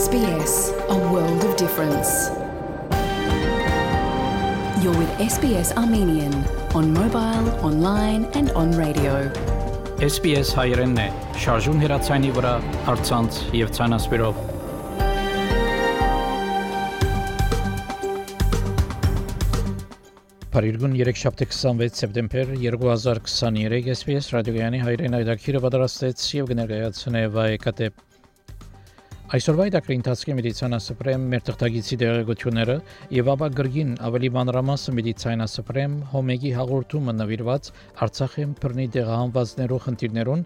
SBS, a world of difference. You're with SBS Armenian on mobile, online and on radio. SBS հայերենն է, շարժուն հեռացանի վրա, արցանց եւ ցանասպիրով։ Փարիգուն 3 շաբթի 26 սեպտեմբեր 2023 SBS ռադիոյանի հայրեն այդակիրը պատրաստեց եւ կներկայացնե վայեկատե Այսօրվա դակրի ընթացքի մեդիցինասպրեմ մեր թղթագիտի դերակցությունները եւ ապա գրգին ավելի մանրամասը մեդիցինասպրեմ հոմեգի հաղորդումը նվիրված Արցախին բռնի դեղահանվածներով խնդիրներուն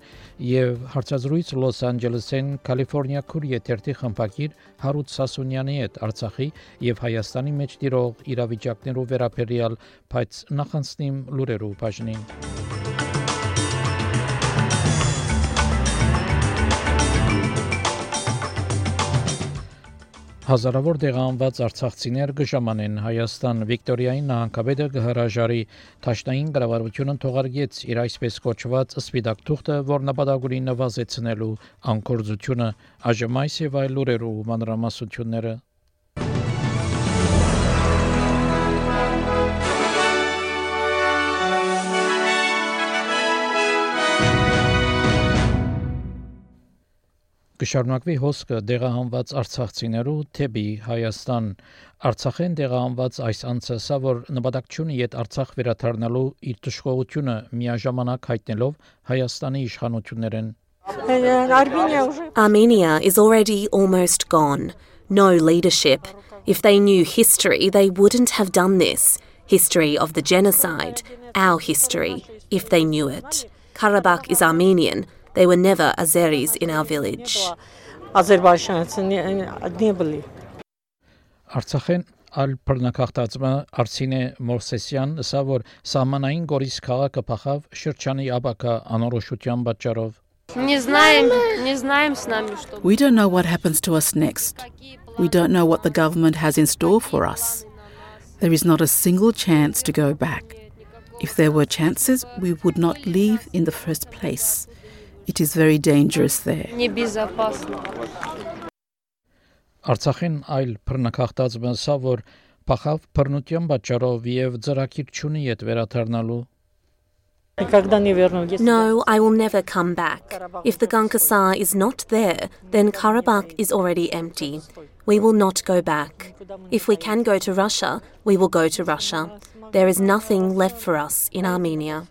եւ հարցազրույց Լոս Անջելեսեն Կալիֆոռնիա քուր եթերթի խմբակիր Հարութ Սասունյանի հետ Արցախի եւ Հայաստանի մեջ տիրող իրավիճակներով վերաբերյալ բայց նախանցնիմ լուրերով բաժնին Հազարավոր դեղանված արցախցիներ գժամանեն Հայաստան Վիկտորիայի նահանգապետը գհրաժարի Թաշնային կառավարությունը թողարկեց իր այսպես կոչված սպիտակ թուղթը, որ նպատակ ունի նվազեցնելու անկորձությունը, ԱԺՄ-ից եւ այլ լուրերով մանրամասությունները կշարունակվի հոսքը դեղահանված արցախցիներու թեպի Հայաստան Արցախեն դեղահանված այս անձը սա որ նպատակ ունի իդ Արցախ վերադառնալու իր դժգոհությունը միաժամանակ հայտնելով Հայաստանի իշխանություններեն Armenia is already almost gone. No leadership. If they knew history, they wouldn't have done this. History of the genocide, our history, if they knew it. Karabakh is Armenian. They were never Azeris in our village. Արցախեն ալ բռնակախտածը Արցինե Մորսեսյան ասա որ սահմանային Գորիս քաղաքը փախավ շրջանի աբակա անորոշության պատճառով Не знаем, не знаем с нами, что We don't know what happens to us next. We don't know what the government has in store for us. There is not a single chance to go back. If there were chances, we would not leave in the first place. It is very dangerous there. Արցախին այլ որ փախավ բռնության պատճառով եւ ծրագիր չունի No, I will never come back. If the Gankasar is not there, then Karabakh is already empty. We will not go back. If we can go to Russia, we will go to Russia. There is nothing left for us in Armenia.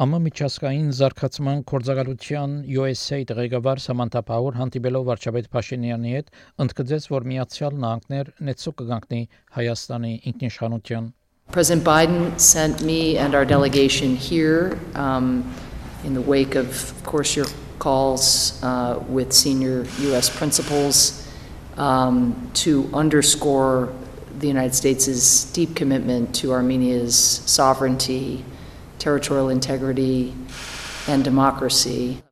Ամա միջազգային զարգացման կորցակալության USA ղեկավար Սամանթա Պաուր հանդիպելով վարչապետ Փաշինյանի հետ ընդգծեց, որ Միացյալ Նահանգներ նեցու կգանքնի Հայաստանի ինքնիշխանության President Biden sent me and our delegation here um, in the wake of, of course, your calls uh, with senior U.S. principals um, to underscore the United States' deep commitment to Armenia's sovereignty, territorial integrity, and democracy.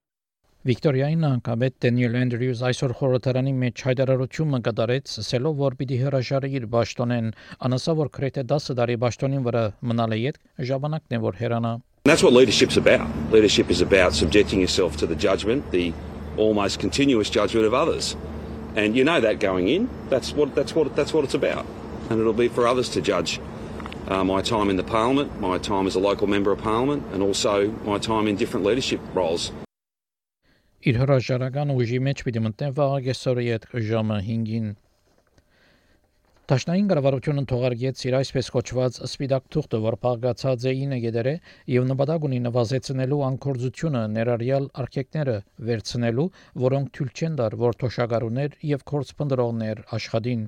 Վիկտորիայի նահանգապետ Դենիել Էնդրյուզ այսօր խորհրդարանի մեջ հայտարարությունը կատարեց, ասելով, որ պիտի հրաժարի իր ճշտոնեն, անասա որ քրեթե 10 տարի ճշտոնին վրա մնալ է իդ, ժամանակն է որ հերանա։ That's what leadership's about. Leadership is about subjecting yourself to the judgment, the almost continuous judgment of others. And you know that going in. That's what that's what that's what it's about. And it'll be for others to judge uh, my time in the parliament, my time as a local member of parliament, and also my time in different leadership roles. Իր հրաժարական ուժի մեջ պիտի մտնեն վաղ այսօրի այդ ժամը 5-ին։ Տաշնային կառավարությունը թողարկեց իր այսպես կոչված սպիտակ թուղթը, որ փաղկացած է 9 գեդերը եւ նպատակ ունի նվազեցնելու անկորձությունը ներառյալ արկեկները վերցնելու, որոնք թույլ չեն տար, որ թոշակառուներ եւ կորցպնդրողներ աշխատին։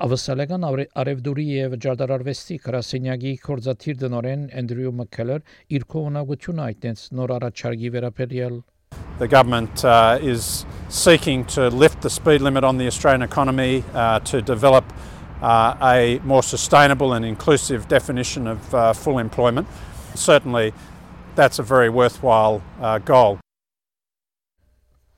Ավսալական արևդուրի եւ ջարդարարվեստի գրասենյակի կորզաթիր դնորեն Էնդրյու Մքելեր իր կողմնակությունը այդտենց նոր առաջարկի վերաբերյալ The government uh, is seeking to lift the speed limit on the Australian economy uh, to develop uh, a more sustainable and inclusive definition of uh, full employment. Certainly, that's a very worthwhile uh, goal.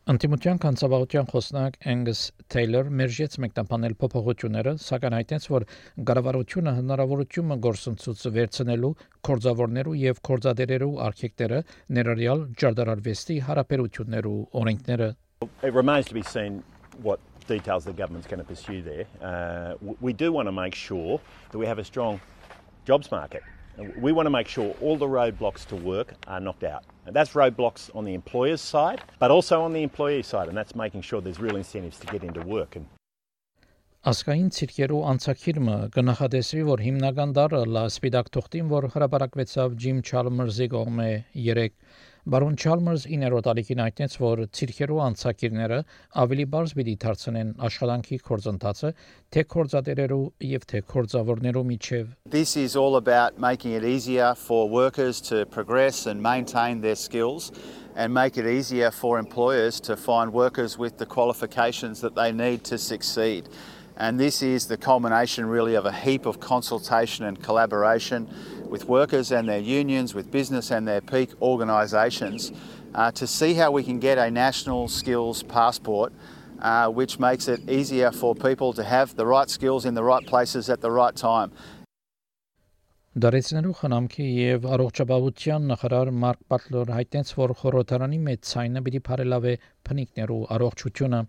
Անտիմության կանցավարության խոսնակ Angus Taylor մերժեց մեկնաբանել փոփոխությունները, սակայն հայտնեց, որ կառավարությունը հնարավորությունը գործընծուց վերցնելու կորձավորներու եւ կորձադերերու արխիեկտերը ներառյալ ջարդարարվեստի հարաբերություններու օրենքները It remains to be seen what details the government's going to pursue there. Uh, we do want to make sure that we have a strong jobs market. We want to make sure all the roadblocks to work are knocked out. And that's roadblocks on the employer's side, but also on the employee side, and that's making sure there's real incentives to get into work. And Ասկային ցիրկերու անցակիրմը կնախադեսվի, որ հիմնական դարը լա սպիդակ թուղթին, որ հրապարակվեցավ Ջիմ Չալմերզի կողմէ 3 Բարոն Չալմերս 9-րդ տարիքին հայտնեց, որ ցիրքերու անցակիրները ավելի բարձ պիտի դարձնեն աշխատանքի կորձընթացը թե կորձատերերու եւ թե կորձավորներու միջև This is all about making it easier for workers to progress and maintain their skills and make it easier for employers to find workers with the qualifications that they need to succeed. And this is the culmination really of a heap of consultation and collaboration with workers and their unions, with business and their peak organisations uh, to see how we can get a national skills passport uh, which makes it easier for people to have the right skills in the right places at the right time. Դարեցնելու խնամքի եւ առողջապահության նախարար Մարկ Պատլոր հայտնեց, որ խորհրդարանի մեծ ցայնը պիտի բարելավե փնիկներու առողջությունը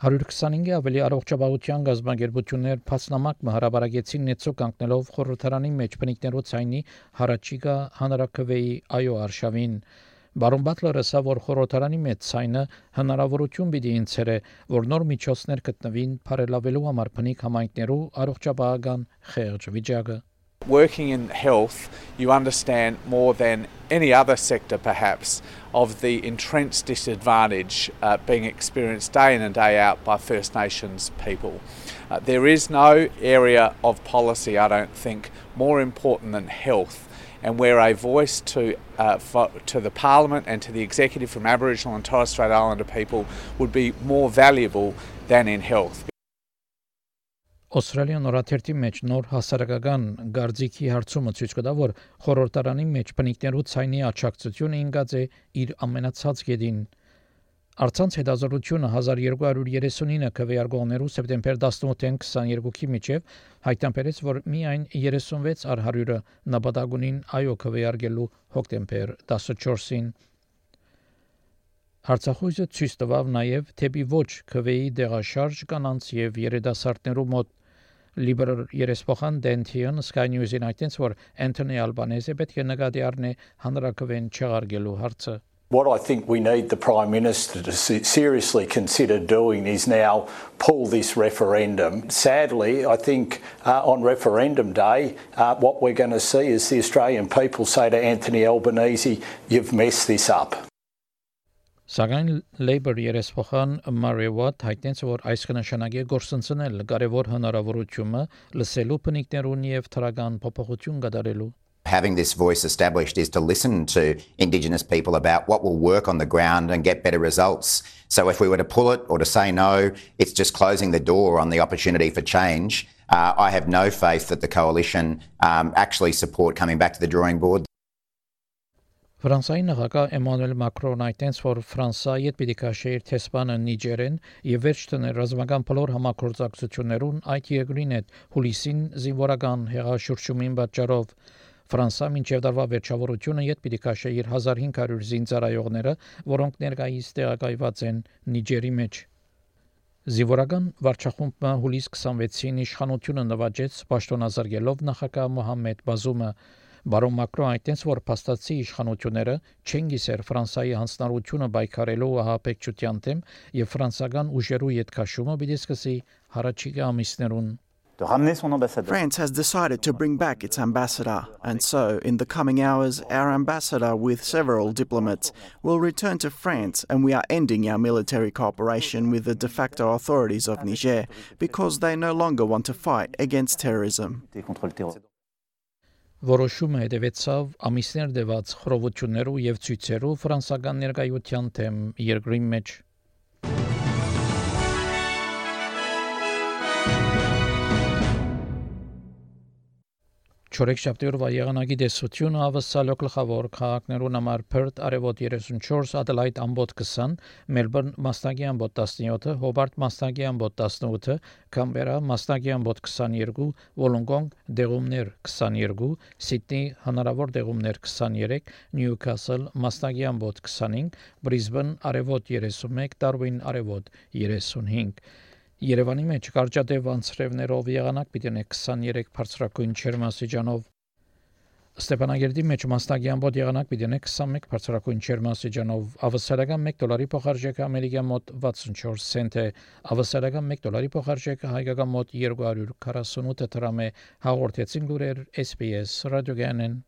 125-ի ավելի առողջապահության գազագերբություններ փաստնամակ մհարաբարագեցին նեցո կանգնելով խորհրդարանի մեջ բնիկներու ցայնի հարաճիգա հանրակրվեի այո արշավին Բարոն Բատլերը ասա, որ խորհրդարանի մեծ ցայնը հնարավորություն պիտի ինցերը, որ նոր միջոցներ գտնվին բարելավելու համար բնիկ համայնքներու առողջապահական խեղճ վիճակը Working in health, you understand more than any other sector perhaps of the entrenched disadvantage uh, being experienced day in and day out by First Nations people. Uh, there is no area of policy, I don't think, more important than health. And where a voice to, uh, for, to the Parliament and to the Executive from Aboriginal and Torres Strait Islander people would be more valuable than in health. Ավստրալիան նորաթերթի մեջ նոր հասարակական գարձիկի հարցումը ցույց կտա, որ խորհրդարանի մեջ բնիկներու ցայնի աճակցությունը ինգած է իր ամենացած գեդին։ Արցանց հետազոտությունը 1239 քվեարկողներու սեպտեմբեր 18-ին 22-ի միջև հայտնաբերեց, որ միայն 36 առ 100-ը նպատակունին այո քվեարկելու հոկտեմբեր 14-ին Հարցախույզը ցույց տվավ նաև թեպի ոչ քվեի դեղաշարժ կանանց եւ երիտասարդներու մոտ Liberal երեսփոխան Dentian Sky News-ին այդտենց որ Anthony Albanese պետք է նկատի առնի հանրակրվեն չեղարկելու հարցը What I think we need the Prime Minister to seriously consider doing is now pull this referendum. Sadly, I think uh, on referendum day, uh, what we're going to see is the Australian people say to Anthony Albanese, You've messed this up. Սակայն Labour երեսփոխան Murray Watt հայտնեց, որ այս կնշանակի գործընծնել կարևոր հնարավորությունը լսելու բնիկներուն եւ թրական փոփոխություն կատարելու having this voice established is to listen to Indigenous people about what will work on the ground and get better results. So, if we were to pull it or to say no, it's just closing the door on the opportunity for change. Uh, I have no faith that the coalition um, actually support coming back to the drawing board. Ֆրանսիայի նախագահ Էմանուել Մակրոն այդտենց որ Ֆրանսիայի հետ պիտի քաշի իր տեսփանը Նիջերեն եւ վերջ տներ ռազմական բոլոր համակորձակցություններուն այդ երկրին հետ հուլիսին զինվորական հեղաշրջումին պատճառով Ֆրանսա մինչև դարվա վերջավորությունը յետ պիտի քաշի իր 1500 զինծառայողները, որոնք ներկայիս տեղակայված են Նիջերի մեջ։ Զիվորական վարչախումբը հուլիս 26-ին իշխանությունը նվաճեց պաշտոնազարգելով նախագահ Մոհամեդ Բազումը Բարոն Մակրոն այդտենց որ փաստացի իշխանությունները չեն գիսեր Ֆրանսիայի հանձնառությունը բայկարելու ահապեկչության դեմ եւ ֆրանսական ուժերու յետքաշումը պիտի սկսի հարաճիգա ամիսներուն France has decided to bring back its ambassador, and so, in the coming hours, our ambassador, with several diplomats, will return to France, and we are ending our military cooperation with the de facto authorities of Niger because they no longer want to fight against terrorism. Որոշումը հետևեցավ ամիսներ դեված խռովություններով եւ ցույցերով ֆրանսական ներկայության թեմ երկրի մեջ։ Չորեքշաբթի օրվա եղանակի դեսությունը ավսալո գլխավոր քաղաքներուն համար Perth արևոտ 34, Adelaide ամբոտ 20, Melbourne մասնագի ամբոտ 17, Hobart մասնագի ամբոտ 18, Canberra մասնագի ամբոտ 22, Wollongong դեղումներ 22, Sydney հնարավոր դեղումներ 23, Newcastle մասնագի ամբոտ 25, Brisbane արևոտ 31, Darwin արևոտ 35 Երևանի մեջ կարճատև անցրևներով եղանակ պիտի 23 բարձրակույն չերմասիջանով Ստեփանագերդի մեջ մասնագի ամբողջ եղանակ պիտի 21 բարձրակույն չերմասիջանով ավսարական 1 դոլարի փոխարժեքը ամերիկյան մոտ 64 سنت է ավսարական 1 դոլարի փոխարժեքը հայկական մոտ 248 դրամ է հաղորդեցին լուրեր SPS ռադիոգյանեն